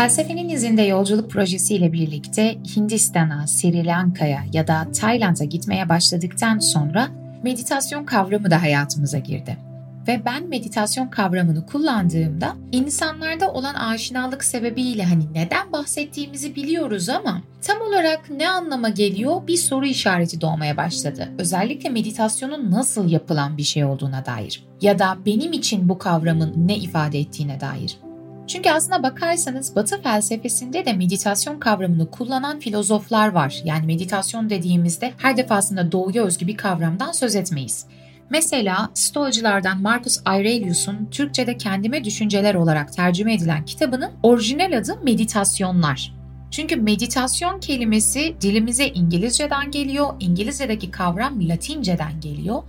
Felsefenin izinde yolculuk projesiyle birlikte Hindistan'a, Sri Lanka'ya ya da Tayland'a gitmeye başladıktan sonra meditasyon kavramı da hayatımıza girdi. Ve ben meditasyon kavramını kullandığımda insanlarda olan aşinalık sebebiyle hani neden bahsettiğimizi biliyoruz ama tam olarak ne anlama geliyor bir soru işareti doğmaya başladı. Özellikle meditasyonun nasıl yapılan bir şey olduğuna dair ya da benim için bu kavramın ne ifade ettiğine dair. Çünkü aslına bakarsanız Batı felsefesinde de meditasyon kavramını kullanan filozoflar var. Yani meditasyon dediğimizde her defasında doğuya özgü bir kavramdan söz etmeyiz. Mesela Stoacılardan Marcus Aurelius'un Türkçe'de Kendime Düşünceler olarak tercüme edilen kitabının orijinal adı Meditasyonlar. Çünkü meditasyon kelimesi dilimize İngilizceden geliyor, İngilizce'deki kavram Latinceden geliyor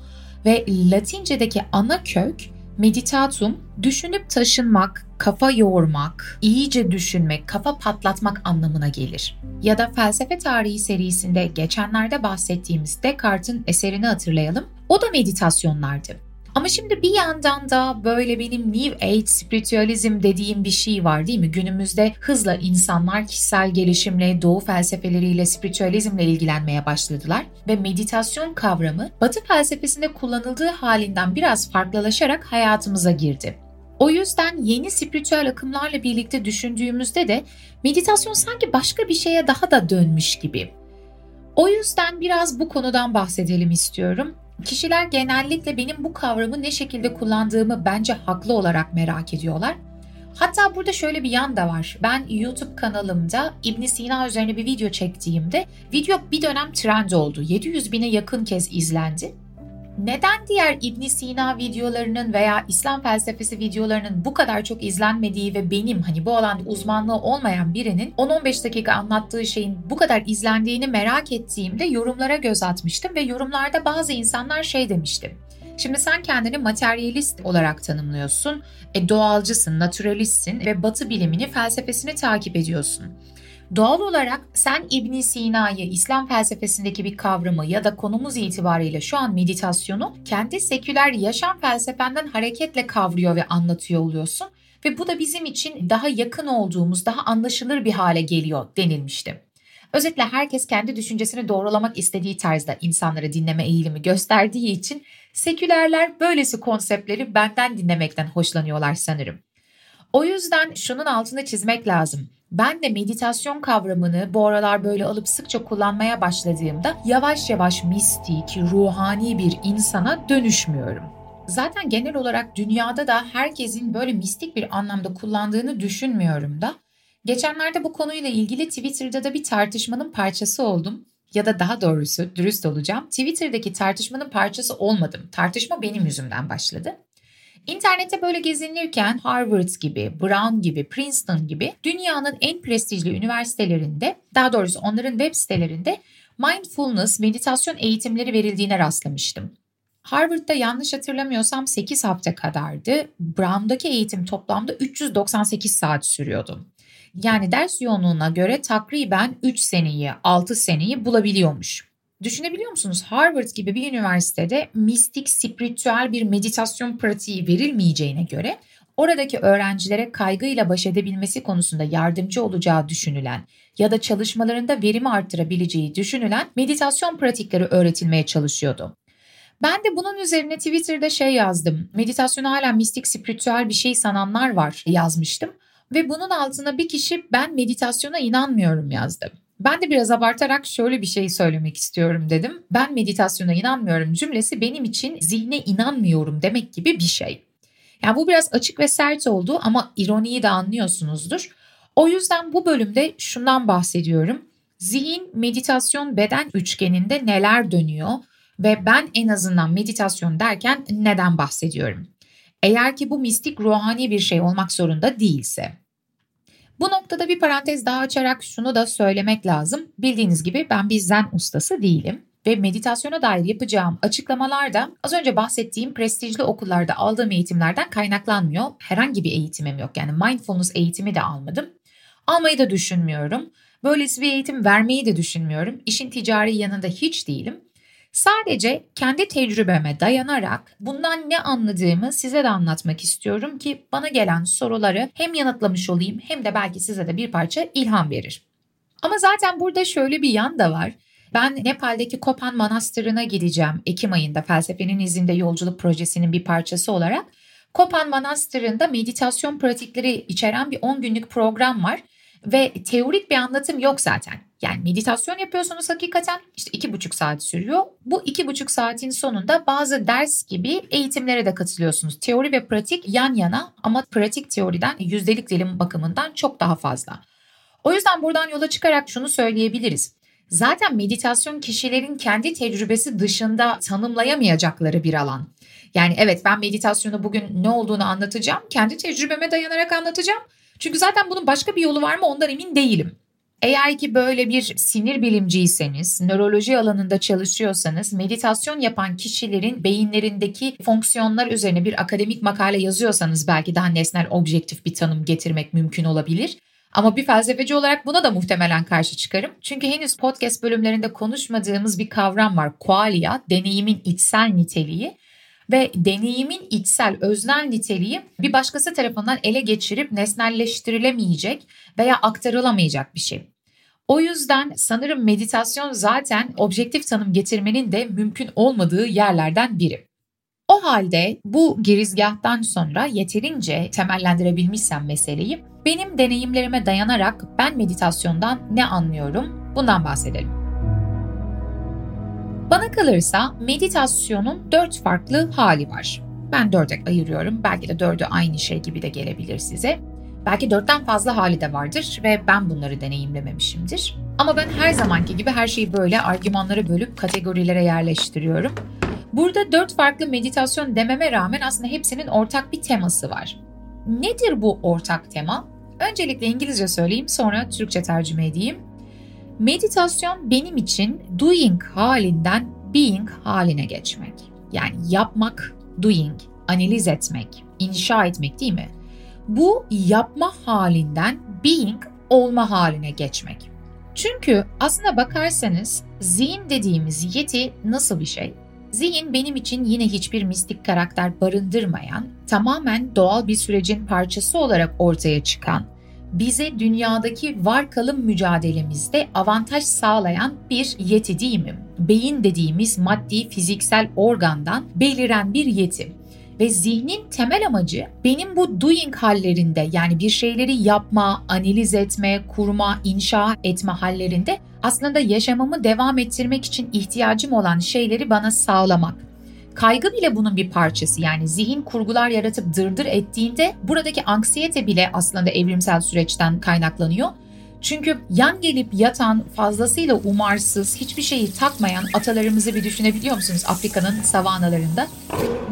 ve Latince'deki ana kök meditatum, düşünüp taşınmak, kafa yoğurmak, iyice düşünmek, kafa patlatmak anlamına gelir. Ya da felsefe tarihi serisinde geçenlerde bahsettiğimiz Descartes'in eserini hatırlayalım. O da meditasyonlardı. Ama şimdi bir yandan da böyle benim New Age spiritüalizm dediğim bir şey var değil mi? Günümüzde hızla insanlar kişisel gelişimle, doğu felsefeleriyle, spiritüalizmle ilgilenmeye başladılar ve meditasyon kavramı Batı felsefesinde kullanıldığı halinden biraz farklılaşarak hayatımıza girdi. O yüzden yeni spiritüel akımlarla birlikte düşündüğümüzde de meditasyon sanki başka bir şeye daha da dönmüş gibi. O yüzden biraz bu konudan bahsedelim istiyorum. Kişiler genellikle benim bu kavramı ne şekilde kullandığımı bence haklı olarak merak ediyorlar. Hatta burada şöyle bir yan da var. Ben YouTube kanalımda İbn Sina üzerine bir video çektiğimde video bir dönem trend oldu. 700 bine yakın kez izlendi. Neden diğer İbn Sina videolarının veya İslam felsefesi videolarının bu kadar çok izlenmediği ve benim hani bu alanda uzmanlığı olmayan birinin 10-15 dakika anlattığı şeyin bu kadar izlendiğini merak ettiğimde yorumlara göz atmıştım ve yorumlarda bazı insanlar şey demişti. Şimdi sen kendini materyalist olarak tanımlıyorsun, e, doğalcısın, naturalistsin ve batı bilimini, felsefesini takip ediyorsun. Doğal olarak sen İbn Sina'yı İslam felsefesindeki bir kavramı ya da konumuz itibariyle şu an meditasyonu kendi seküler yaşam felsefenden hareketle kavruyor ve anlatıyor oluyorsun ve bu da bizim için daha yakın olduğumuz, daha anlaşılır bir hale geliyor denilmişti. Özetle herkes kendi düşüncesini doğrulamak istediği tarzda insanları dinleme eğilimi gösterdiği için sekülerler böylesi konseptleri benden dinlemekten hoşlanıyorlar sanırım. O yüzden şunun altını çizmek lazım. Ben de meditasyon kavramını bu aralar böyle alıp sıkça kullanmaya başladığımda yavaş yavaş mistik, ruhani bir insana dönüşmüyorum. Zaten genel olarak dünyada da herkesin böyle mistik bir anlamda kullandığını düşünmüyorum da. Geçenlerde bu konuyla ilgili Twitter'da da bir tartışmanın parçası oldum. Ya da daha doğrusu dürüst olacağım. Twitter'daki tartışmanın parçası olmadım. Tartışma benim yüzümden başladı. İnternette böyle gezinirken Harvard gibi, Brown gibi, Princeton gibi dünyanın en prestijli üniversitelerinde, daha doğrusu onların web sitelerinde mindfulness, meditasyon eğitimleri verildiğine rastlamıştım. Harvard'da yanlış hatırlamıyorsam 8 hafta kadardı. Brown'daki eğitim toplamda 398 saat sürüyordu. Yani ders yoğunluğuna göre takriben 3 seneyi, 6 seneyi bulabiliyormuş. Düşünebiliyor musunuz? Harvard gibi bir üniversitede mistik, spiritüel bir meditasyon pratiği verilmeyeceğine göre oradaki öğrencilere kaygıyla baş edebilmesi konusunda yardımcı olacağı düşünülen ya da çalışmalarında verimi arttırabileceği düşünülen meditasyon pratikleri öğretilmeye çalışıyordu. Ben de bunun üzerine Twitter'da şey yazdım. Meditasyonu hala mistik, spiritüel bir şey sananlar var yazmıştım. Ve bunun altına bir kişi ben meditasyona inanmıyorum yazdı. Ben de biraz abartarak şöyle bir şey söylemek istiyorum dedim. Ben meditasyona inanmıyorum cümlesi benim için zihne inanmıyorum demek gibi bir şey. Yani bu biraz açık ve sert oldu ama ironiyi de anlıyorsunuzdur. O yüzden bu bölümde şundan bahsediyorum. Zihin, meditasyon, beden üçgeninde neler dönüyor ve ben en azından meditasyon derken neden bahsediyorum? Eğer ki bu mistik ruhani bir şey olmak zorunda değilse. Bu noktada bir parantez daha açarak şunu da söylemek lazım. Bildiğiniz gibi ben bir zen ustası değilim ve meditasyona dair yapacağım açıklamalar da az önce bahsettiğim prestijli okullarda aldığım eğitimlerden kaynaklanmıyor. Herhangi bir eğitimim yok. Yani mindfulness eğitimi de almadım. Almayı da düşünmüyorum. Böylesi bir eğitim vermeyi de düşünmüyorum. İşin ticari yanında hiç değilim. Sadece kendi tecrübeme dayanarak bundan ne anladığımı size de anlatmak istiyorum ki bana gelen soruları hem yanıtlamış olayım hem de belki size de bir parça ilham verir. Ama zaten burada şöyle bir yan da var. Ben Nepal'deki Kopan Manastırı'na gideceğim Ekim ayında felsefenin izinde yolculuk projesinin bir parçası olarak. Kopan Manastırı'nda meditasyon pratikleri içeren bir 10 günlük program var ve teorik bir anlatım yok zaten. Yani meditasyon yapıyorsunuz hakikaten işte iki buçuk saat sürüyor. Bu iki buçuk saatin sonunda bazı ders gibi eğitimlere de katılıyorsunuz. Teori ve pratik yan yana ama pratik teoriden yüzdelik dilim bakımından çok daha fazla. O yüzden buradan yola çıkarak şunu söyleyebiliriz. Zaten meditasyon kişilerin kendi tecrübesi dışında tanımlayamayacakları bir alan. Yani evet ben meditasyonu bugün ne olduğunu anlatacağım. Kendi tecrübeme dayanarak anlatacağım. Çünkü zaten bunun başka bir yolu var mı ondan emin değilim. Eğer ki böyle bir sinir bilimciyseniz, nöroloji alanında çalışıyorsanız, meditasyon yapan kişilerin beyinlerindeki fonksiyonlar üzerine bir akademik makale yazıyorsanız belki daha nesnel objektif bir tanım getirmek mümkün olabilir. Ama bir felsefeci olarak buna da muhtemelen karşı çıkarım. Çünkü henüz podcast bölümlerinde konuşmadığımız bir kavram var. Qualia, deneyimin içsel niteliği ve deneyimin içsel öznel niteliği bir başkası tarafından ele geçirip nesnelleştirilemeyecek veya aktarılamayacak bir şey. O yüzden sanırım meditasyon zaten objektif tanım getirmenin de mümkün olmadığı yerlerden biri. O halde bu girizgahtan sonra yeterince temellendirebilmişsem meseleyi benim deneyimlerime dayanarak ben meditasyondan ne anlıyorum bundan bahsedelim. Bana kalırsa meditasyonun dört farklı hali var. Ben dörde ayırıyorum. Belki de dördü aynı şey gibi de gelebilir size. Belki dörtten fazla hali de vardır ve ben bunları deneyimlememişimdir. Ama ben her zamanki gibi her şeyi böyle argümanlara bölüp kategorilere yerleştiriyorum. Burada dört farklı meditasyon dememe rağmen aslında hepsinin ortak bir teması var. Nedir bu ortak tema? Öncelikle İngilizce söyleyeyim sonra Türkçe tercüme edeyim. Meditasyon benim için doing halinden being haline geçmek. Yani yapmak, doing, analiz etmek, inşa etmek değil mi? Bu yapma halinden being olma haline geçmek. Çünkü aslına bakarsanız zihin dediğimiz yeti nasıl bir şey? Zihin benim için yine hiçbir mistik karakter barındırmayan, tamamen doğal bir sürecin parçası olarak ortaya çıkan, bize dünyadaki var kalım mücadelemizde avantaj sağlayan bir yeti değil mi? Beyin dediğimiz maddi fiziksel organdan beliren bir yeti. Ve zihnin temel amacı benim bu doing hallerinde yani bir şeyleri yapma, analiz etme, kurma, inşa etme hallerinde aslında yaşamamı devam ettirmek için ihtiyacım olan şeyleri bana sağlamak. Kaygı bile bunun bir parçası yani zihin kurgular yaratıp dırdır ettiğinde buradaki anksiyete bile aslında evrimsel süreçten kaynaklanıyor. Çünkü yan gelip yatan, fazlasıyla umarsız, hiçbir şeyi takmayan atalarımızı bir düşünebiliyor musunuz Afrika'nın savanalarında?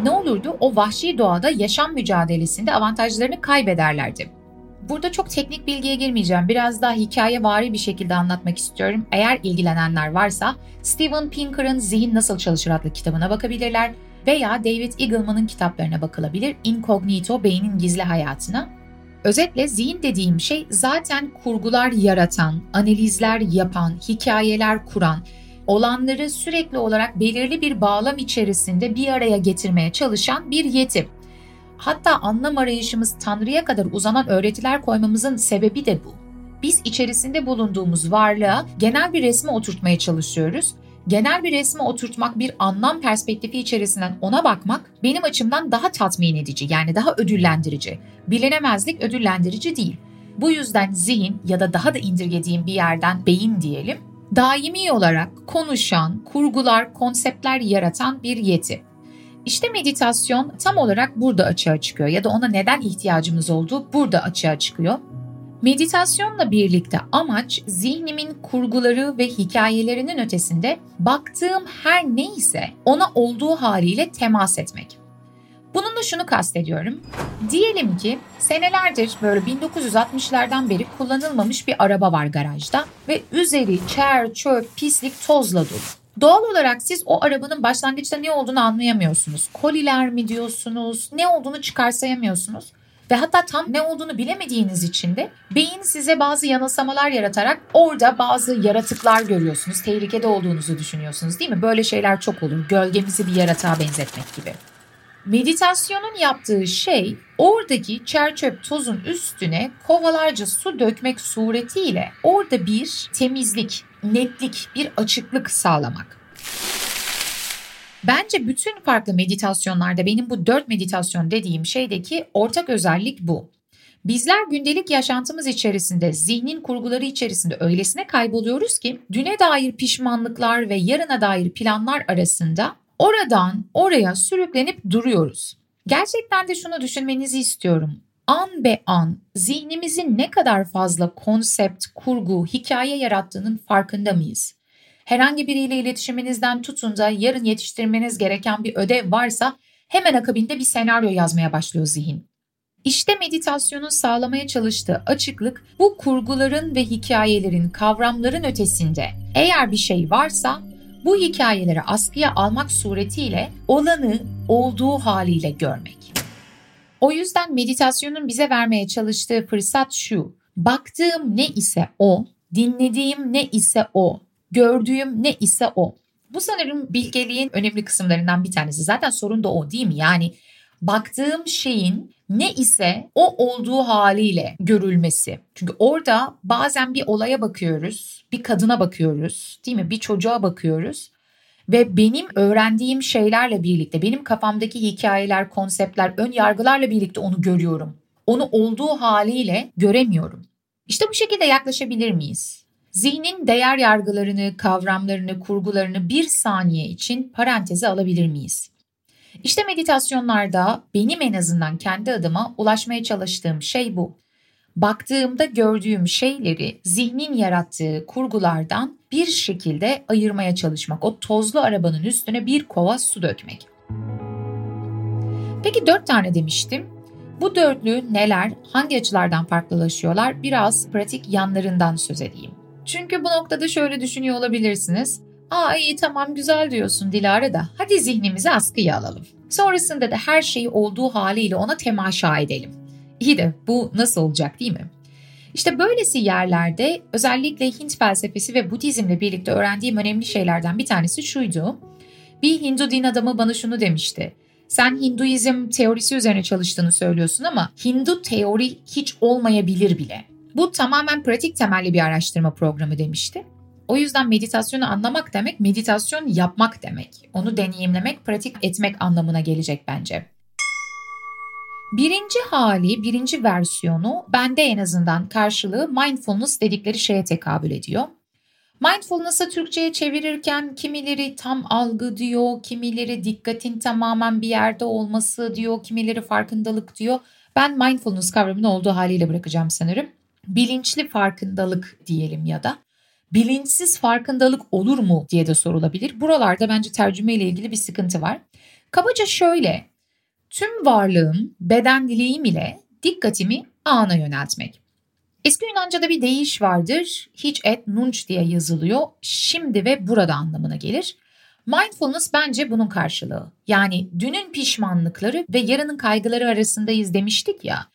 Ne olurdu? O vahşi doğada yaşam mücadelesinde avantajlarını kaybederlerdi. Burada çok teknik bilgiye girmeyeceğim. Biraz daha hikaye vari bir şekilde anlatmak istiyorum. Eğer ilgilenenler varsa Steven Pinker'ın Zihin Nasıl Çalışır adlı kitabına bakabilirler veya David Eagleman'ın kitaplarına bakılabilir. Incognito, Beynin Gizli Hayatına. Özetle zihin dediğim şey zaten kurgular yaratan, analizler yapan, hikayeler kuran, olanları sürekli olarak belirli bir bağlam içerisinde bir araya getirmeye çalışan bir yeti. Hatta anlam arayışımız Tanrı'ya kadar uzanan öğretiler koymamızın sebebi de bu. Biz içerisinde bulunduğumuz varlığa genel bir resme oturtmaya çalışıyoruz. Genel bir resme oturtmak, bir anlam perspektifi içerisinden ona bakmak benim açımdan daha tatmin edici yani daha ödüllendirici. Bilinemezlik ödüllendirici değil. Bu yüzden zihin ya da daha da indirgediğim bir yerden beyin diyelim, daimi olarak konuşan, kurgular, konseptler yaratan bir yeti. İşte meditasyon tam olarak burada açığa çıkıyor ya da ona neden ihtiyacımız olduğu burada açığa çıkıyor. Meditasyonla birlikte amaç zihnimin kurguları ve hikayelerinin ötesinde baktığım her neyse ona olduğu haliyle temas etmek. Bununla şunu kastediyorum. Diyelim ki senelerdir böyle 1960'lardan beri kullanılmamış bir araba var garajda ve üzeri çer, çöp, pislik, tozla dolu. Doğal olarak siz o arabanın başlangıçta ne olduğunu anlayamıyorsunuz. Koliler mi diyorsunuz, ne olduğunu çıkarsayamıyorsunuz. Ve hatta tam ne olduğunu bilemediğiniz için de beyin size bazı yanılsamalar yaratarak orada bazı yaratıklar görüyorsunuz. Tehlikede olduğunuzu düşünüyorsunuz değil mi? Böyle şeyler çok olur. Gölgemizi bir yaratığa benzetmek gibi. Meditasyonun yaptığı şey oradaki çerçöp tozun üstüne kovalarca su dökmek suretiyle orada bir temizlik, netlik, bir açıklık sağlamak. Bence bütün farklı meditasyonlarda benim bu dört meditasyon dediğim şeydeki ortak özellik bu. Bizler gündelik yaşantımız içerisinde, zihnin kurguları içerisinde öylesine kayboluyoruz ki düne dair pişmanlıklar ve yarına dair planlar arasında oradan oraya sürüklenip duruyoruz. Gerçekten de şunu düşünmenizi istiyorum. An be an zihnimizin ne kadar fazla konsept, kurgu, hikaye yarattığının farkında mıyız? Herhangi biriyle iletişiminizden tutun da yarın yetiştirmeniz gereken bir ödev varsa hemen akabinde bir senaryo yazmaya başlıyor zihin. İşte meditasyonun sağlamaya çalıştığı açıklık bu kurguların ve hikayelerin, kavramların ötesinde eğer bir şey varsa bu hikayeleri askıya almak suretiyle olanı olduğu haliyle görmek. O yüzden meditasyonun bize vermeye çalıştığı fırsat şu. Baktığım ne ise o, dinlediğim ne ise o, gördüğüm ne ise o. Bu sanırım bilgeliğin önemli kısımlarından bir tanesi. Zaten sorun da o değil mi? Yani baktığım şeyin ne ise o olduğu haliyle görülmesi. Çünkü orada bazen bir olaya bakıyoruz, bir kadına bakıyoruz, değil mi? Bir çocuğa bakıyoruz ve benim öğrendiğim şeylerle birlikte, benim kafamdaki hikayeler, konseptler, ön yargılarla birlikte onu görüyorum. Onu olduğu haliyle göremiyorum. İşte bu şekilde yaklaşabilir miyiz? Zihnin değer yargılarını, kavramlarını, kurgularını bir saniye için paranteze alabilir miyiz? İşte meditasyonlarda benim en azından kendi adıma ulaşmaya çalıştığım şey bu. Baktığımda gördüğüm şeyleri zihnin yarattığı kurgulardan bir şekilde ayırmaya çalışmak. O tozlu arabanın üstüne bir kova su dökmek. Peki dört tane demiştim. Bu dörtlü neler, hangi açılardan farklılaşıyorlar biraz pratik yanlarından söz edeyim. Çünkü bu noktada şöyle düşünüyor olabilirsiniz. Aa iyi tamam güzel diyorsun Dilara da hadi zihnimizi askıya alalım. Sonrasında da her şeyi olduğu haliyle ona temaşa edelim. İyi de bu nasıl olacak değil mi? İşte böylesi yerlerde özellikle Hint felsefesi ve Budizmle birlikte öğrendiğim önemli şeylerden bir tanesi şuydu. Bir Hindu din adamı bana şunu demişti. Sen Hinduizm teorisi üzerine çalıştığını söylüyorsun ama Hindu teori hiç olmayabilir bile. Bu tamamen pratik temelli bir araştırma programı demişti. O yüzden meditasyonu anlamak demek meditasyon yapmak demek. Onu deneyimlemek, pratik etmek anlamına gelecek bence. Birinci hali, birinci versiyonu bende en azından karşılığı mindfulness dedikleri şeye tekabül ediyor. Mindfulness'ı Türkçe'ye çevirirken kimileri tam algı diyor, kimileri dikkatin tamamen bir yerde olması diyor, kimileri farkındalık diyor. Ben mindfulness kavramını olduğu haliyle bırakacağım sanırım. Bilinçli farkındalık diyelim ya da bilinçsiz farkındalık olur mu diye de sorulabilir. Buralarda bence tercüme ile ilgili bir sıkıntı var. Kabaca şöyle, tüm varlığım, beden dileğim ile dikkatimi ana yöneltmek. Eski Yunanca'da bir deyiş vardır. Hiç et nunç diye yazılıyor. Şimdi ve burada anlamına gelir. Mindfulness bence bunun karşılığı. Yani dünün pişmanlıkları ve yarının kaygıları arasındayız demiştik ya.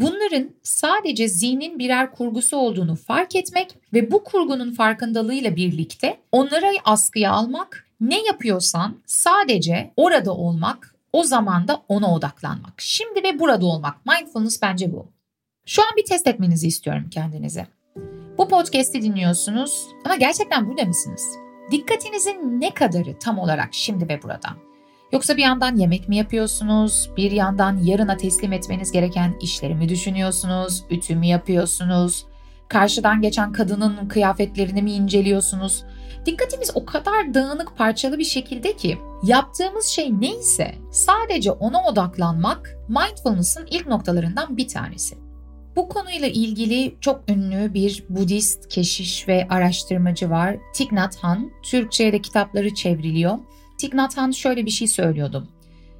Bunların sadece zihnin birer kurgusu olduğunu fark etmek ve bu kurgunun farkındalığıyla birlikte onları askıya almak, ne yapıyorsan sadece orada olmak, o zamanda ona odaklanmak. Şimdi ve burada olmak. Mindfulness bence bu. Şu an bir test etmenizi istiyorum kendinize. Bu podcast'i dinliyorsunuz ama gerçekten burada mısınız? Dikkatinizin ne kadarı tam olarak şimdi ve burada? Yoksa bir yandan yemek mi yapıyorsunuz? Bir yandan yarına teslim etmeniz gereken işleri mi düşünüyorsunuz? Ütü mü yapıyorsunuz? Karşıdan geçen kadının kıyafetlerini mi inceliyorsunuz? Dikkatimiz o kadar dağınık parçalı bir şekilde ki yaptığımız şey neyse sadece ona odaklanmak mindfulness'ın ilk noktalarından bir tanesi. Bu konuyla ilgili çok ünlü bir Budist keşiş ve araştırmacı var. Thich Nhat Hanh. Türkçe'ye de kitapları çevriliyor. Thich Nhat şöyle bir şey söylüyordu.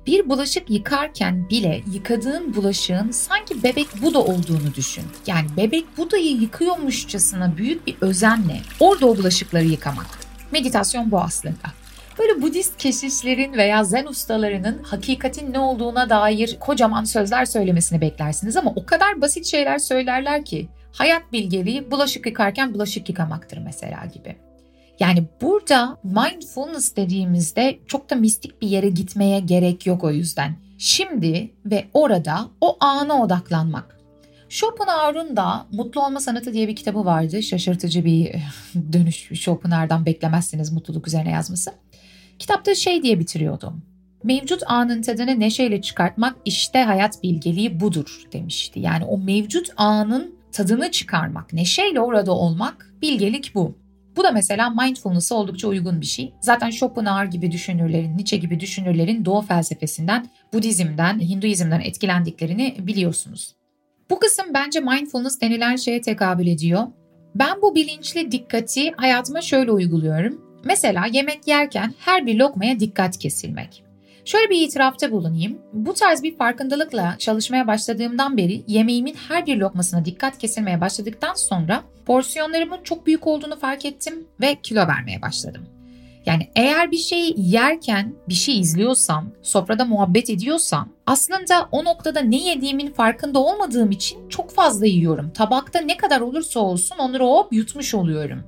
Bir bulaşık yıkarken bile yıkadığın bulaşığın sanki bebek Buda olduğunu düşün. Yani bebek Buda'yı yıkıyormuşçasına büyük bir özenle orada o bulaşıkları yıkamak. Meditasyon bu aslında. Böyle Budist keşişlerin veya zen ustalarının hakikatin ne olduğuna dair kocaman sözler söylemesini beklersiniz ama o kadar basit şeyler söylerler ki hayat bilgeliği bulaşık yıkarken bulaşık yıkamaktır mesela gibi. Yani burada mindfulness dediğimizde çok da mistik bir yere gitmeye gerek yok o yüzden. Şimdi ve orada o ana odaklanmak. Schopenhauer'un da Mutlu Olma Sanatı diye bir kitabı vardı. Şaşırtıcı bir dönüş Schopenhauer'dan beklemezsiniz mutluluk üzerine yazması. Kitapta şey diye bitiriyordum. Mevcut anın tadını neşeyle çıkartmak işte hayat bilgeliği budur demişti. Yani o mevcut anın tadını çıkarmak, neşeyle orada olmak bilgelik bu. Bu da mesela mindfulness'a oldukça uygun bir şey. Zaten Schopenhauer gibi düşünürlerin, Nietzsche gibi düşünürlerin Doğu felsefesinden, Budizm'den, Hinduizm'den etkilendiklerini biliyorsunuz. Bu kısım bence mindfulness denilen şeye tekabül ediyor. Ben bu bilinçli dikkati hayatıma şöyle uyguluyorum. Mesela yemek yerken her bir lokmaya dikkat kesilmek. Şöyle bir itirafta bulunayım. Bu tarz bir farkındalıkla çalışmaya başladığımdan beri yemeğimin her bir lokmasına dikkat kesilmeye başladıktan sonra porsiyonlarımın çok büyük olduğunu fark ettim ve kilo vermeye başladım. Yani eğer bir şey yerken bir şey izliyorsam, sofrada muhabbet ediyorsam aslında o noktada ne yediğimin farkında olmadığım için çok fazla yiyorum. Tabakta ne kadar olursa olsun onları hop yutmuş oluyorum.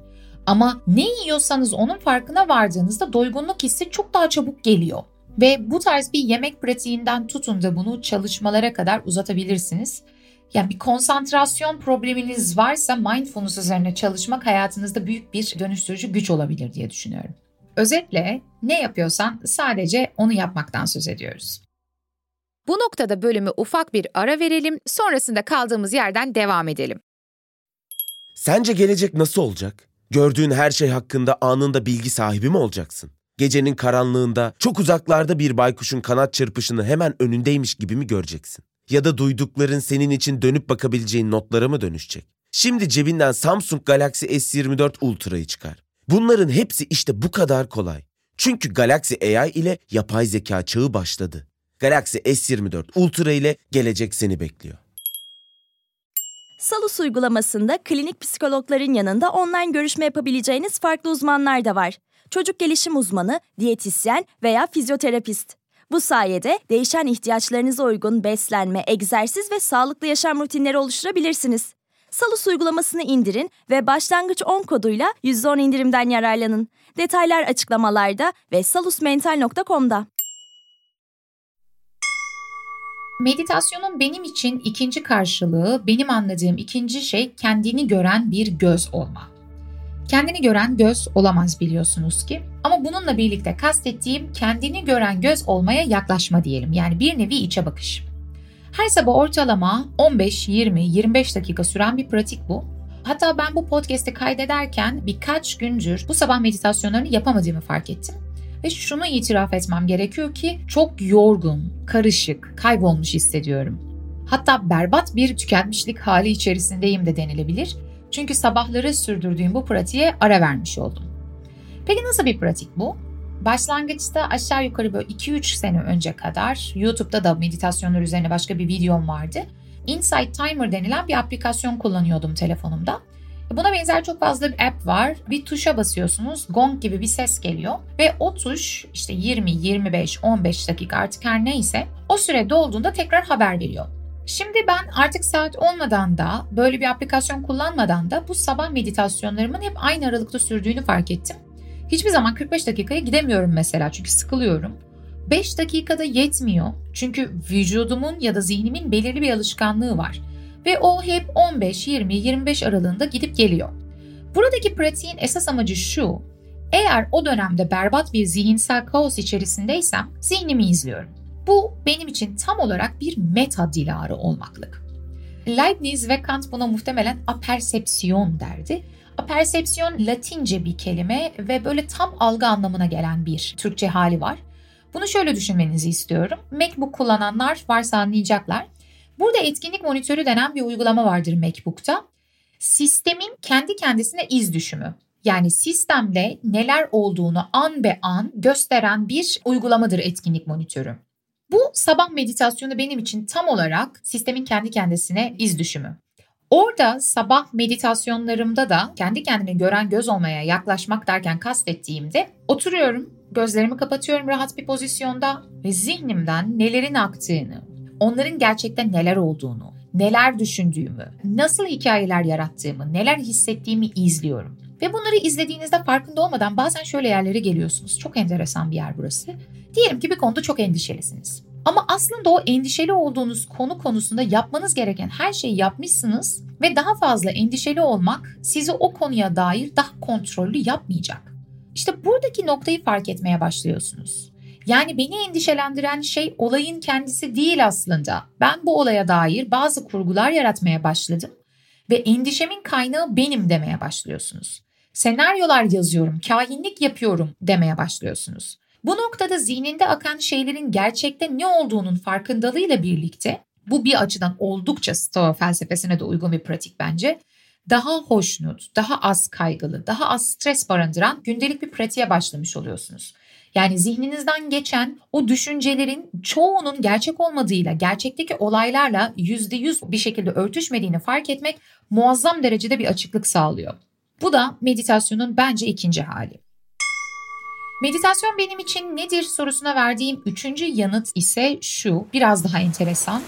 Ama ne yiyorsanız onun farkına vardığınızda doygunluk hissi çok daha çabuk geliyor. Ve bu tarz bir yemek pratiğinden tutun da bunu çalışmalara kadar uzatabilirsiniz. Yani bir konsantrasyon probleminiz varsa mindfulness üzerine çalışmak hayatınızda büyük bir dönüştürücü güç olabilir diye düşünüyorum. Özetle ne yapıyorsan sadece onu yapmaktan söz ediyoruz. Bu noktada bölümü ufak bir ara verelim, sonrasında kaldığımız yerden devam edelim. Sence gelecek nasıl olacak? Gördüğün her şey hakkında anında bilgi sahibi mi olacaksın? Gecenin karanlığında çok uzaklarda bir baykuşun kanat çırpışını hemen önündeymiş gibi mi göreceksin? Ya da duydukların senin için dönüp bakabileceğin notlara mı dönüşecek? Şimdi cebinden Samsung Galaxy S24 Ultra'yı çıkar. Bunların hepsi işte bu kadar kolay. Çünkü Galaxy AI ile yapay zeka çağı başladı. Galaxy S24 Ultra ile gelecek seni bekliyor. Salus uygulamasında klinik psikologların yanında online görüşme yapabileceğiniz farklı uzmanlar da var. Çocuk gelişim uzmanı, diyetisyen veya fizyoterapist. Bu sayede değişen ihtiyaçlarınıza uygun beslenme, egzersiz ve sağlıklı yaşam rutinleri oluşturabilirsiniz. Salus uygulamasını indirin ve başlangıç 10 koduyla %10 indirimden yararlanın. Detaylar açıklamalarda ve salusmental.com'da. Meditasyonun benim için ikinci karşılığı, benim anladığım ikinci şey kendini gören bir göz olma. Kendini gören göz olamaz biliyorsunuz ki. Ama bununla birlikte kastettiğim kendini gören göz olmaya yaklaşma diyelim. Yani bir nevi içe bakış. Her sabah ortalama 15, 20, 25 dakika süren bir pratik bu. Hatta ben bu podcast'i kaydederken birkaç gündür bu sabah meditasyonlarını yapamadığımı fark ettim. Ve şunu itiraf etmem gerekiyor ki çok yorgun, karışık, kaybolmuş hissediyorum. Hatta berbat bir tükenmişlik hali içerisindeyim de denilebilir. Çünkü sabahları sürdürdüğüm bu pratiğe ara vermiş oldum. Peki nasıl bir pratik bu? Başlangıçta aşağı yukarı böyle 2-3 sene önce kadar YouTube'da da meditasyonlar üzerine başka bir videom vardı. Insight Timer denilen bir aplikasyon kullanıyordum telefonumda. Buna benzer çok fazla bir app var. Bir tuşa basıyorsunuz, gong gibi bir ses geliyor ve o tuş işte 20, 25, 15 dakika artık her neyse o süre dolduğunda tekrar haber veriyor. Şimdi ben artık saat olmadan da böyle bir aplikasyon kullanmadan da bu sabah meditasyonlarımın hep aynı aralıkta sürdüğünü fark ettim. Hiçbir zaman 45 dakikaya gidemiyorum mesela çünkü sıkılıyorum. 5 dakikada yetmiyor çünkü vücudumun ya da zihnimin belirli bir alışkanlığı var. Ve o hep 15, 20, 25 aralığında gidip geliyor. Buradaki pratiğin esas amacı şu. Eğer o dönemde berbat bir zihinsel kaos içerisindeysem zihnimi izliyorum. Bu benim için tam olarak bir meta diları olmaklık. Leibniz ve Kant buna muhtemelen apersepsiyon derdi. Apersepsiyon Latince bir kelime ve böyle tam algı anlamına gelen bir Türkçe hali var. Bunu şöyle düşünmenizi istiyorum. MacBook kullananlar varsa anlayacaklar. Burada etkinlik monitörü denen bir uygulama vardır MacBook'ta. Sistemin kendi kendisine iz düşümü. Yani sistemde neler olduğunu an be an gösteren bir uygulamadır etkinlik monitörü. Bu sabah meditasyonu benim için tam olarak sistemin kendi kendisine iz düşümü. Orada sabah meditasyonlarımda da kendi kendini gören göz olmaya yaklaşmak derken kastettiğimde oturuyorum, gözlerimi kapatıyorum rahat bir pozisyonda ve zihnimden nelerin aktığını, onların gerçekten neler olduğunu, neler düşündüğümü, nasıl hikayeler yarattığımı, neler hissettiğimi izliyorum. Ve bunları izlediğinizde farkında olmadan bazen şöyle yerlere geliyorsunuz. Çok enteresan bir yer burası. Diyelim ki bir konuda çok endişelisiniz. Ama aslında o endişeli olduğunuz konu konusunda yapmanız gereken her şeyi yapmışsınız ve daha fazla endişeli olmak sizi o konuya dair daha kontrollü yapmayacak. İşte buradaki noktayı fark etmeye başlıyorsunuz. Yani beni endişelendiren şey olayın kendisi değil aslında. Ben bu olaya dair bazı kurgular yaratmaya başladım ve endişemin kaynağı benim demeye başlıyorsunuz. Senaryolar yazıyorum, kahinlik yapıyorum demeye başlıyorsunuz. Bu noktada zihninde akan şeylerin gerçekte ne olduğunun farkındalığıyla birlikte bu bir açıdan oldukça Stoa felsefesine de uygun bir pratik bence. Daha hoşnut, daha az kaygılı, daha az stres barındıran gündelik bir pratiğe başlamış oluyorsunuz. Yani zihninizden geçen o düşüncelerin çoğunun gerçek olmadığıyla, gerçekteki olaylarla %100 bir şekilde örtüşmediğini fark etmek muazzam derecede bir açıklık sağlıyor. Bu da meditasyonun bence ikinci hali. Meditasyon benim için nedir sorusuna verdiğim üçüncü yanıt ise şu, biraz daha enteresan.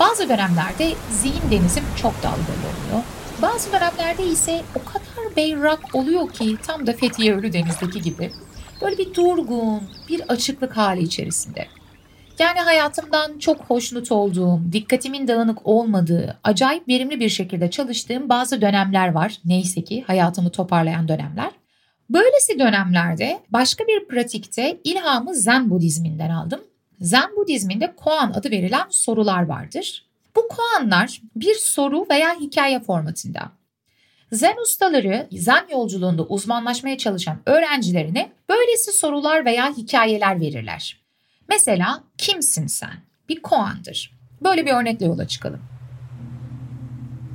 Bazı dönemlerde zihin denizim çok dalgalı oluyor. Bazı dönemlerde ise o kadar berrak oluyor ki tam da Fethiye Ölüdeniz'deki gibi. Böyle bir durgun, bir açıklık hali içerisinde. Yani hayatımdan çok hoşnut olduğum, dikkatimin dağınık olmadığı, acayip verimli bir şekilde çalıştığım bazı dönemler var. Neyse ki hayatımı toparlayan dönemler. Böylesi dönemlerde başka bir pratikte ilhamı Zen Budizminden aldım. Zen Budizminde koan adı verilen sorular vardır. Bu koanlar bir soru veya hikaye formatında. Zen ustaları Zen yolculuğunda uzmanlaşmaya çalışan öğrencilerine böylesi sorular veya hikayeler verirler. Mesela kimsin sen? Bir koandır. Böyle bir örnekle yola çıkalım.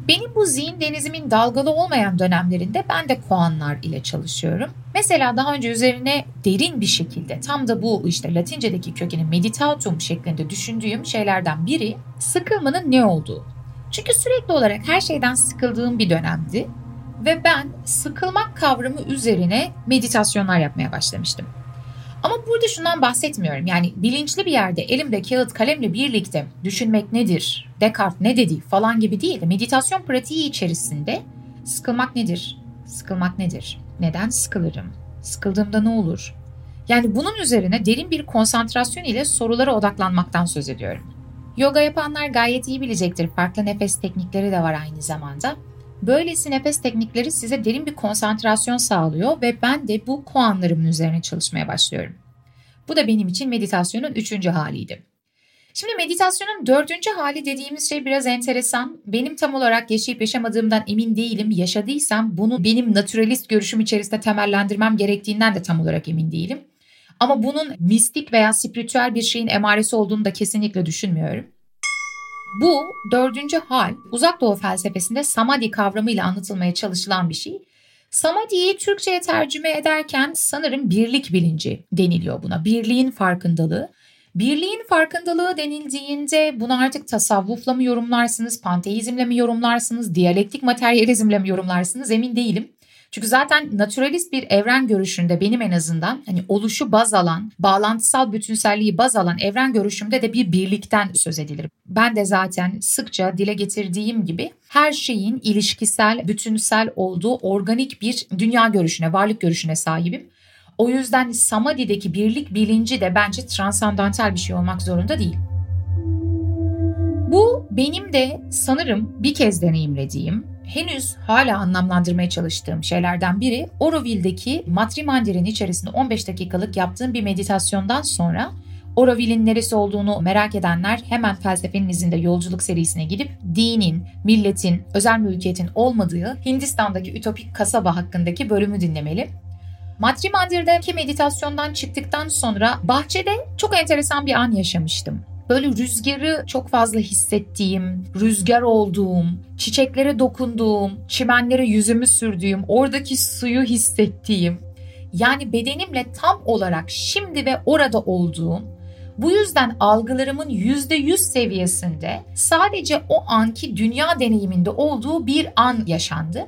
Benim bu zihin denizimin dalgalı olmayan dönemlerinde ben de koanlar ile çalışıyorum. Mesela daha önce üzerine derin bir şekilde tam da bu işte Latince'deki kökeni meditatum şeklinde düşündüğüm şeylerden biri sıkılmanın ne olduğu. Çünkü sürekli olarak her şeyden sıkıldığım bir dönemdi ve ben sıkılmak kavramı üzerine meditasyonlar yapmaya başlamıştım. Ama burada şundan bahsetmiyorum. Yani bilinçli bir yerde elimde kağıt kalemle birlikte düşünmek nedir, Descartes ne dedi falan gibi değil de meditasyon pratiği içerisinde sıkılmak nedir, sıkılmak nedir, neden sıkılırım, sıkıldığımda ne olur? Yani bunun üzerine derin bir konsantrasyon ile sorulara odaklanmaktan söz ediyorum. Yoga yapanlar gayet iyi bilecektir. Farklı nefes teknikleri de var aynı zamanda. Böylesi nefes teknikleri size derin bir konsantrasyon sağlıyor ve ben de bu koanlarımın üzerine çalışmaya başlıyorum. Bu da benim için meditasyonun üçüncü haliydi. Şimdi meditasyonun dördüncü hali dediğimiz şey biraz enteresan. Benim tam olarak yaşayıp yaşamadığımdan emin değilim. Yaşadıysam bunu benim naturalist görüşüm içerisinde temellendirmem gerektiğinden de tam olarak emin değilim. Ama bunun mistik veya spiritüel bir şeyin emaresi olduğunu da kesinlikle düşünmüyorum. Bu dördüncü hal uzak doğu felsefesinde samadhi kavramıyla anlatılmaya çalışılan bir şey. Samadhi'yi Türkçe'ye tercüme ederken sanırım birlik bilinci deniliyor buna. Birliğin farkındalığı. Birliğin farkındalığı denildiğinde bunu artık tasavvufla mı yorumlarsınız, panteizmle mi yorumlarsınız, diyalektik materyalizmle mi yorumlarsınız emin değilim. Çünkü zaten naturalist bir evren görüşünde benim en azından hani oluşu baz alan, bağlantısal bütünselliği baz alan evren görüşümde de bir birlikten söz edilir. Ben de zaten sıkça dile getirdiğim gibi her şeyin ilişkisel, bütünsel olduğu organik bir dünya görüşüne, varlık görüşüne sahibim. O yüzden Samadhi'deki birlik bilinci de bence transandantal bir şey olmak zorunda değil. Bu benim de sanırım bir kez deneyimlediğim, henüz hala anlamlandırmaya çalıştığım şeylerden biri Oroville'deki Matrimandir'in içerisinde 15 dakikalık yaptığım bir meditasyondan sonra Oroville'in neresi olduğunu merak edenler hemen felsefenin izinde yolculuk serisine gidip dinin, milletin, özel mülkiyetin olmadığı Hindistan'daki ütopik kasaba hakkındaki bölümü dinlemeli. Matrimandir'deki meditasyondan çıktıktan sonra bahçede çok enteresan bir an yaşamıştım böyle rüzgarı çok fazla hissettiğim, rüzgar olduğum, çiçeklere dokunduğum, çimenlere yüzümü sürdüğüm, oradaki suyu hissettiğim, yani bedenimle tam olarak şimdi ve orada olduğum, bu yüzden algılarımın %100 seviyesinde sadece o anki dünya deneyiminde olduğu bir an yaşandı.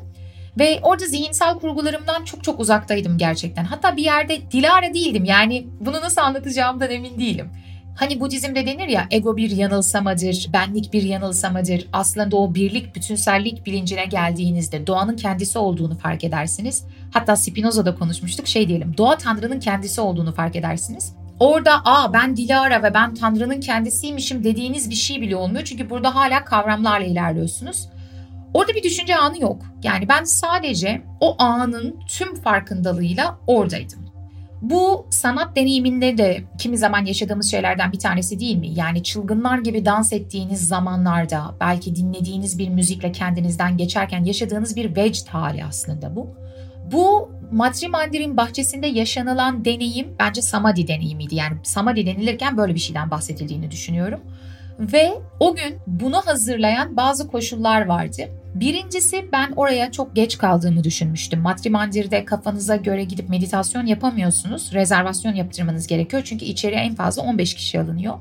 Ve orada zihinsel kurgularımdan çok çok uzaktaydım gerçekten. Hatta bir yerde Dilara değildim. Yani bunu nasıl anlatacağımdan emin değilim. Hani Budizm'de denir ya ego bir yanılsamadır, benlik bir yanılsamadır. Aslında o birlik, bütünsellik bilincine geldiğinizde doğanın kendisi olduğunu fark edersiniz. Hatta Spinoza'da konuşmuştuk şey diyelim doğa Tanrı'nın kendisi olduğunu fark edersiniz. Orada aa ben Dilara ve ben Tanrı'nın kendisiymişim dediğiniz bir şey bile olmuyor. Çünkü burada hala kavramlarla ilerliyorsunuz. Orada bir düşünce anı yok. Yani ben sadece o anın tüm farkındalığıyla oradaydım. Bu sanat deneyiminde de kimi zaman yaşadığımız şeylerden bir tanesi değil mi? Yani çılgınlar gibi dans ettiğiniz zamanlarda belki dinlediğiniz bir müzikle kendinizden geçerken yaşadığınız bir vecd hali aslında bu. Bu Madri Mandir'in bahçesinde yaşanılan deneyim bence Samadhi deneyimiydi. Yani Samadhi denilirken böyle bir şeyden bahsedildiğini düşünüyorum. Ve o gün bunu hazırlayan bazı koşullar vardı. Birincisi ben oraya çok geç kaldığımı düşünmüştüm. Matrimandir'de kafanıza göre gidip meditasyon yapamıyorsunuz. Rezervasyon yaptırmanız gerekiyor çünkü içeriye en fazla 15 kişi alınıyor.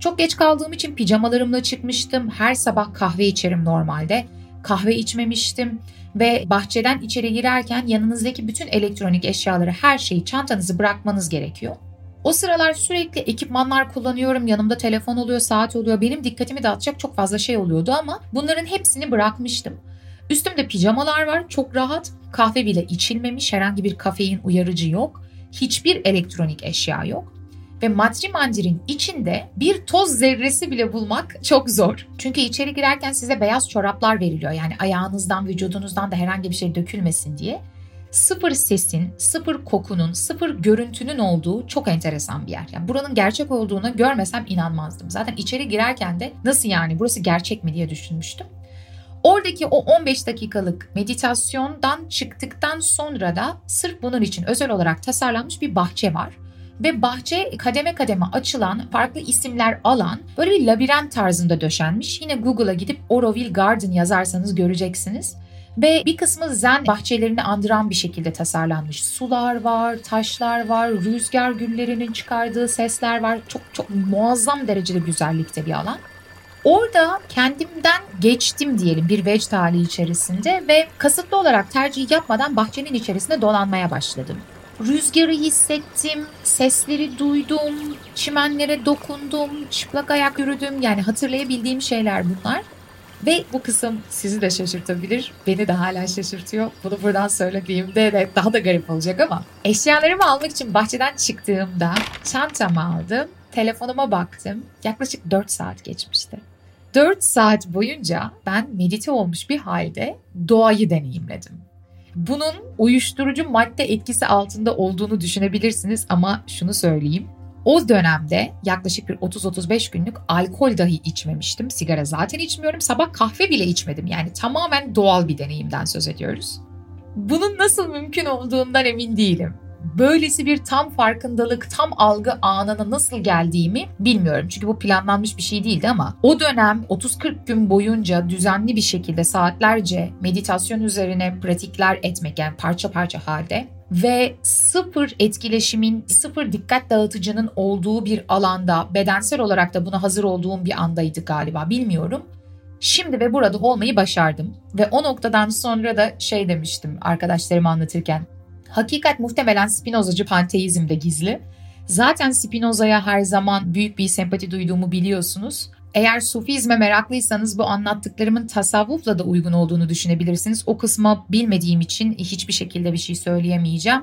Çok geç kaldığım için pijamalarımla çıkmıştım. Her sabah kahve içerim normalde. Kahve içmemiştim ve bahçeden içeri girerken yanınızdaki bütün elektronik eşyaları, her şeyi, çantanızı bırakmanız gerekiyor. O sıralar sürekli ekipmanlar kullanıyorum. Yanımda telefon oluyor, saat oluyor. Benim dikkatimi dağıtacak çok fazla şey oluyordu ama bunların hepsini bırakmıştım. Üstümde pijamalar var, çok rahat. Kahve bile içilmemiş, herhangi bir kafein uyarıcı yok. Hiçbir elektronik eşya yok. Ve matri mandirin içinde bir toz zerresi bile bulmak çok zor. Çünkü içeri girerken size beyaz çoraplar veriliyor. Yani ayağınızdan, vücudunuzdan da herhangi bir şey dökülmesin diye sıfır sesin, sıfır kokunun, sıfır görüntünün olduğu çok enteresan bir yer. Yani buranın gerçek olduğunu görmesem inanmazdım. Zaten içeri girerken de nasıl yani burası gerçek mi diye düşünmüştüm. Oradaki o 15 dakikalık meditasyondan çıktıktan sonra da sırf bunun için özel olarak tasarlanmış bir bahçe var. Ve bahçe kademe kademe açılan, farklı isimler alan böyle bir labirent tarzında döşenmiş. Yine Google'a gidip Oroville Garden yazarsanız göreceksiniz. Ve bir kısmı zen bahçelerini andıran bir şekilde tasarlanmış. Sular var, taşlar var, rüzgar güllerinin çıkardığı sesler var. Çok çok muazzam derecede güzellikte bir alan. Orada kendimden geçtim diyelim bir vecd hali içerisinde ve kasıtlı olarak tercih yapmadan bahçenin içerisinde dolanmaya başladım. Rüzgarı hissettim, sesleri duydum, çimenlere dokundum, çıplak ayak yürüdüm. Yani hatırlayabildiğim şeyler bunlar. Ve bu kısım sizi de şaşırtabilir. Beni de hala şaşırtıyor. Bunu buradan söylediğimde de daha da garip olacak ama. Eşyalarımı almak için bahçeden çıktığımda çantamı aldım. Telefonuma baktım. Yaklaşık 4 saat geçmişti. 4 saat boyunca ben medite olmuş bir halde doğayı deneyimledim. Bunun uyuşturucu madde etkisi altında olduğunu düşünebilirsiniz ama şunu söyleyeyim. O dönemde yaklaşık bir 30-35 günlük alkol dahi içmemiştim. Sigara zaten içmiyorum. Sabah kahve bile içmedim. Yani tamamen doğal bir deneyimden söz ediyoruz. Bunun nasıl mümkün olduğundan emin değilim. Böylesi bir tam farkındalık, tam algı anına nasıl geldiğimi bilmiyorum. Çünkü bu planlanmış bir şey değildi ama o dönem 30-40 gün boyunca düzenli bir şekilde saatlerce meditasyon üzerine pratikler etmek yani parça parça halde ve sıfır etkileşimin, sıfır dikkat dağıtıcının olduğu bir alanda bedensel olarak da buna hazır olduğum bir andaydı galiba bilmiyorum. Şimdi ve burada olmayı başardım. Ve o noktadan sonra da şey demiştim arkadaşlarıma anlatırken. Hakikat muhtemelen Spinozacı panteizmde gizli. Zaten Spinoza'ya her zaman büyük bir sempati duyduğumu biliyorsunuz. Eğer sufizme meraklıysanız bu anlattıklarımın tasavvufla da uygun olduğunu düşünebilirsiniz. O kısmı bilmediğim için hiçbir şekilde bir şey söyleyemeyeceğim.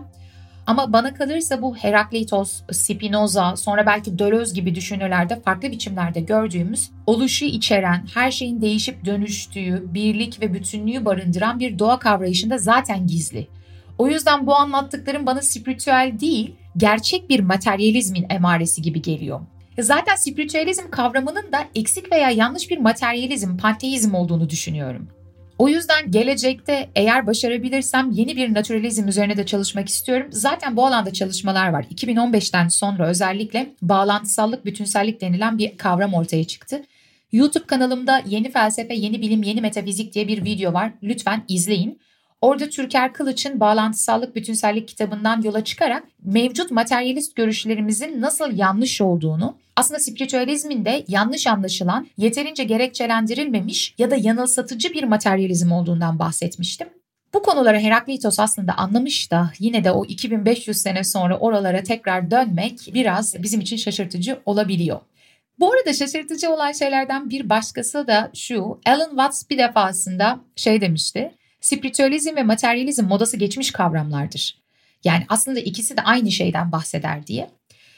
Ama bana kalırsa bu Herakleitos, Spinoza, sonra belki Deleuze gibi düşünürlerde farklı biçimlerde gördüğümüz oluşu içeren, her şeyin değişip dönüştüğü, birlik ve bütünlüğü barındıran bir doğa kavrayışında zaten gizli. O yüzden bu anlattıklarım bana spiritüel değil, gerçek bir materyalizmin emaresi gibi geliyor. Zaten spiritüalizm kavramının da eksik veya yanlış bir materyalizm, panteizm olduğunu düşünüyorum. O yüzden gelecekte eğer başarabilirsem yeni bir naturalizm üzerine de çalışmak istiyorum. Zaten bu alanda çalışmalar var. 2015'ten sonra özellikle bağlantısallık, bütünsellik denilen bir kavram ortaya çıktı. YouTube kanalımda Yeni Felsefe, Yeni Bilim, Yeni Metafizik diye bir video var. Lütfen izleyin. Orada Türker Kılıç'ın Bağlantısallık Bütünsellik kitabından yola çıkarak mevcut materyalist görüşlerimizin nasıl yanlış olduğunu, aslında spiritüalizmin de yanlış anlaşılan, yeterince gerekçelendirilmemiş ya da yanılsatıcı bir materyalizm olduğundan bahsetmiştim. Bu konuları Herakleitos aslında anlamış da yine de o 2500 sene sonra oralara tekrar dönmek biraz bizim için şaşırtıcı olabiliyor. Bu arada şaşırtıcı olan şeylerden bir başkası da şu. Alan Watts bir defasında şey demişti. Spiritüalizm ve materyalizm modası geçmiş kavramlardır. Yani aslında ikisi de aynı şeyden bahseder diye.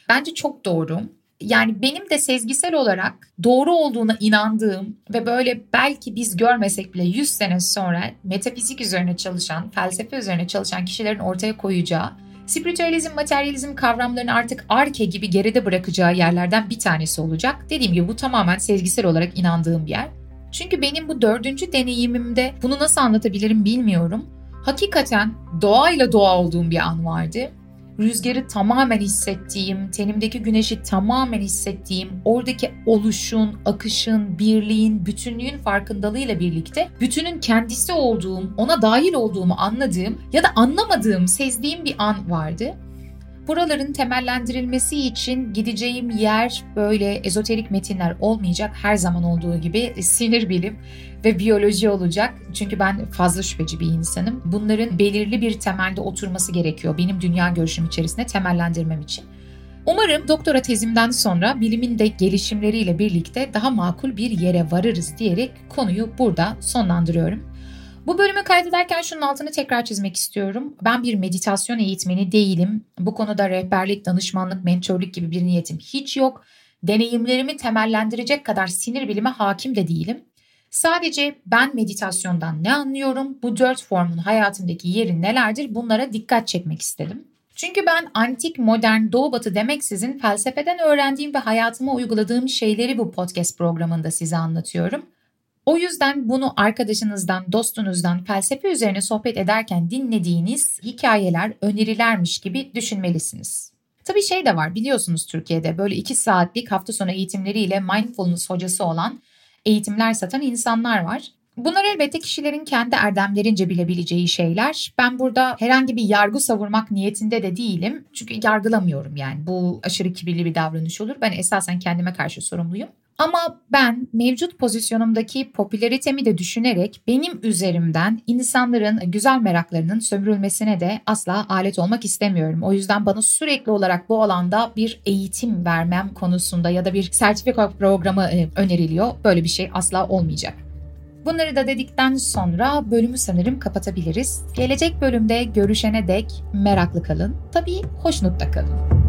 Bence çok doğru. Yani benim de sezgisel olarak doğru olduğuna inandığım ve böyle belki biz görmesek bile 100 sene sonra metafizik üzerine çalışan, felsefe üzerine çalışan kişilerin ortaya koyacağı spiritüalizm, materyalizm kavramlarını artık arke gibi geride bırakacağı yerlerden bir tanesi olacak. Dediğim gibi bu tamamen sezgisel olarak inandığım bir yer. Çünkü benim bu dördüncü deneyimimde bunu nasıl anlatabilirim bilmiyorum. Hakikaten doğayla doğa olduğum bir an vardı. Rüzgarı tamamen hissettiğim, tenimdeki güneşi tamamen hissettiğim, oradaki oluşun, akışın, birliğin, bütünlüğün farkındalığıyla birlikte bütünün kendisi olduğum, ona dahil olduğumu anladığım ya da anlamadığım, sezdiğim bir an vardı. Buraların temellendirilmesi için gideceğim yer böyle ezoterik metinler olmayacak. Her zaman olduğu gibi sinir bilim ve biyoloji olacak. Çünkü ben fazla şüpheci bir insanım. Bunların belirli bir temelde oturması gerekiyor benim dünya görüşüm içerisinde temellendirmem için. Umarım doktora tezimden sonra bilimin de gelişimleriyle birlikte daha makul bir yere varırız diyerek konuyu burada sonlandırıyorum. Bu bölümü kaydederken şunun altını tekrar çizmek istiyorum. Ben bir meditasyon eğitmeni değilim. Bu konuda rehberlik, danışmanlık, mentörlük gibi bir niyetim hiç yok. Deneyimlerimi temellendirecek kadar sinir bilime hakim de değilim. Sadece ben meditasyondan ne anlıyorum, bu dört formun hayatımdaki yeri nelerdir bunlara dikkat çekmek istedim. Çünkü ben antik, modern, doğu batı demeksizin felsefeden öğrendiğim ve hayatıma uyguladığım şeyleri bu podcast programında size anlatıyorum. O yüzden bunu arkadaşınızdan, dostunuzdan felsefe üzerine sohbet ederken dinlediğiniz hikayeler, önerilermiş gibi düşünmelisiniz. Tabii şey de var biliyorsunuz Türkiye'de böyle 2 saatlik hafta sonu eğitimleriyle mindfulness hocası olan eğitimler satan insanlar var. Bunlar elbette kişilerin kendi erdemlerince bilebileceği şeyler. Ben burada herhangi bir yargı savurmak niyetinde de değilim. Çünkü yargılamıyorum yani. Bu aşırı kibirli bir davranış olur. Ben esasen kendime karşı sorumluyum. Ama ben mevcut pozisyonumdaki popülaritemi de düşünerek benim üzerimden insanların güzel meraklarının sömürülmesine de asla alet olmak istemiyorum. O yüzden bana sürekli olarak bu alanda bir eğitim vermem konusunda ya da bir sertifika programı e, öneriliyor. Böyle bir şey asla olmayacak. Bunları da dedikten sonra bölümü sanırım kapatabiliriz. Gelecek bölümde görüşene dek meraklı kalın. Tabii hoşnutta kalın.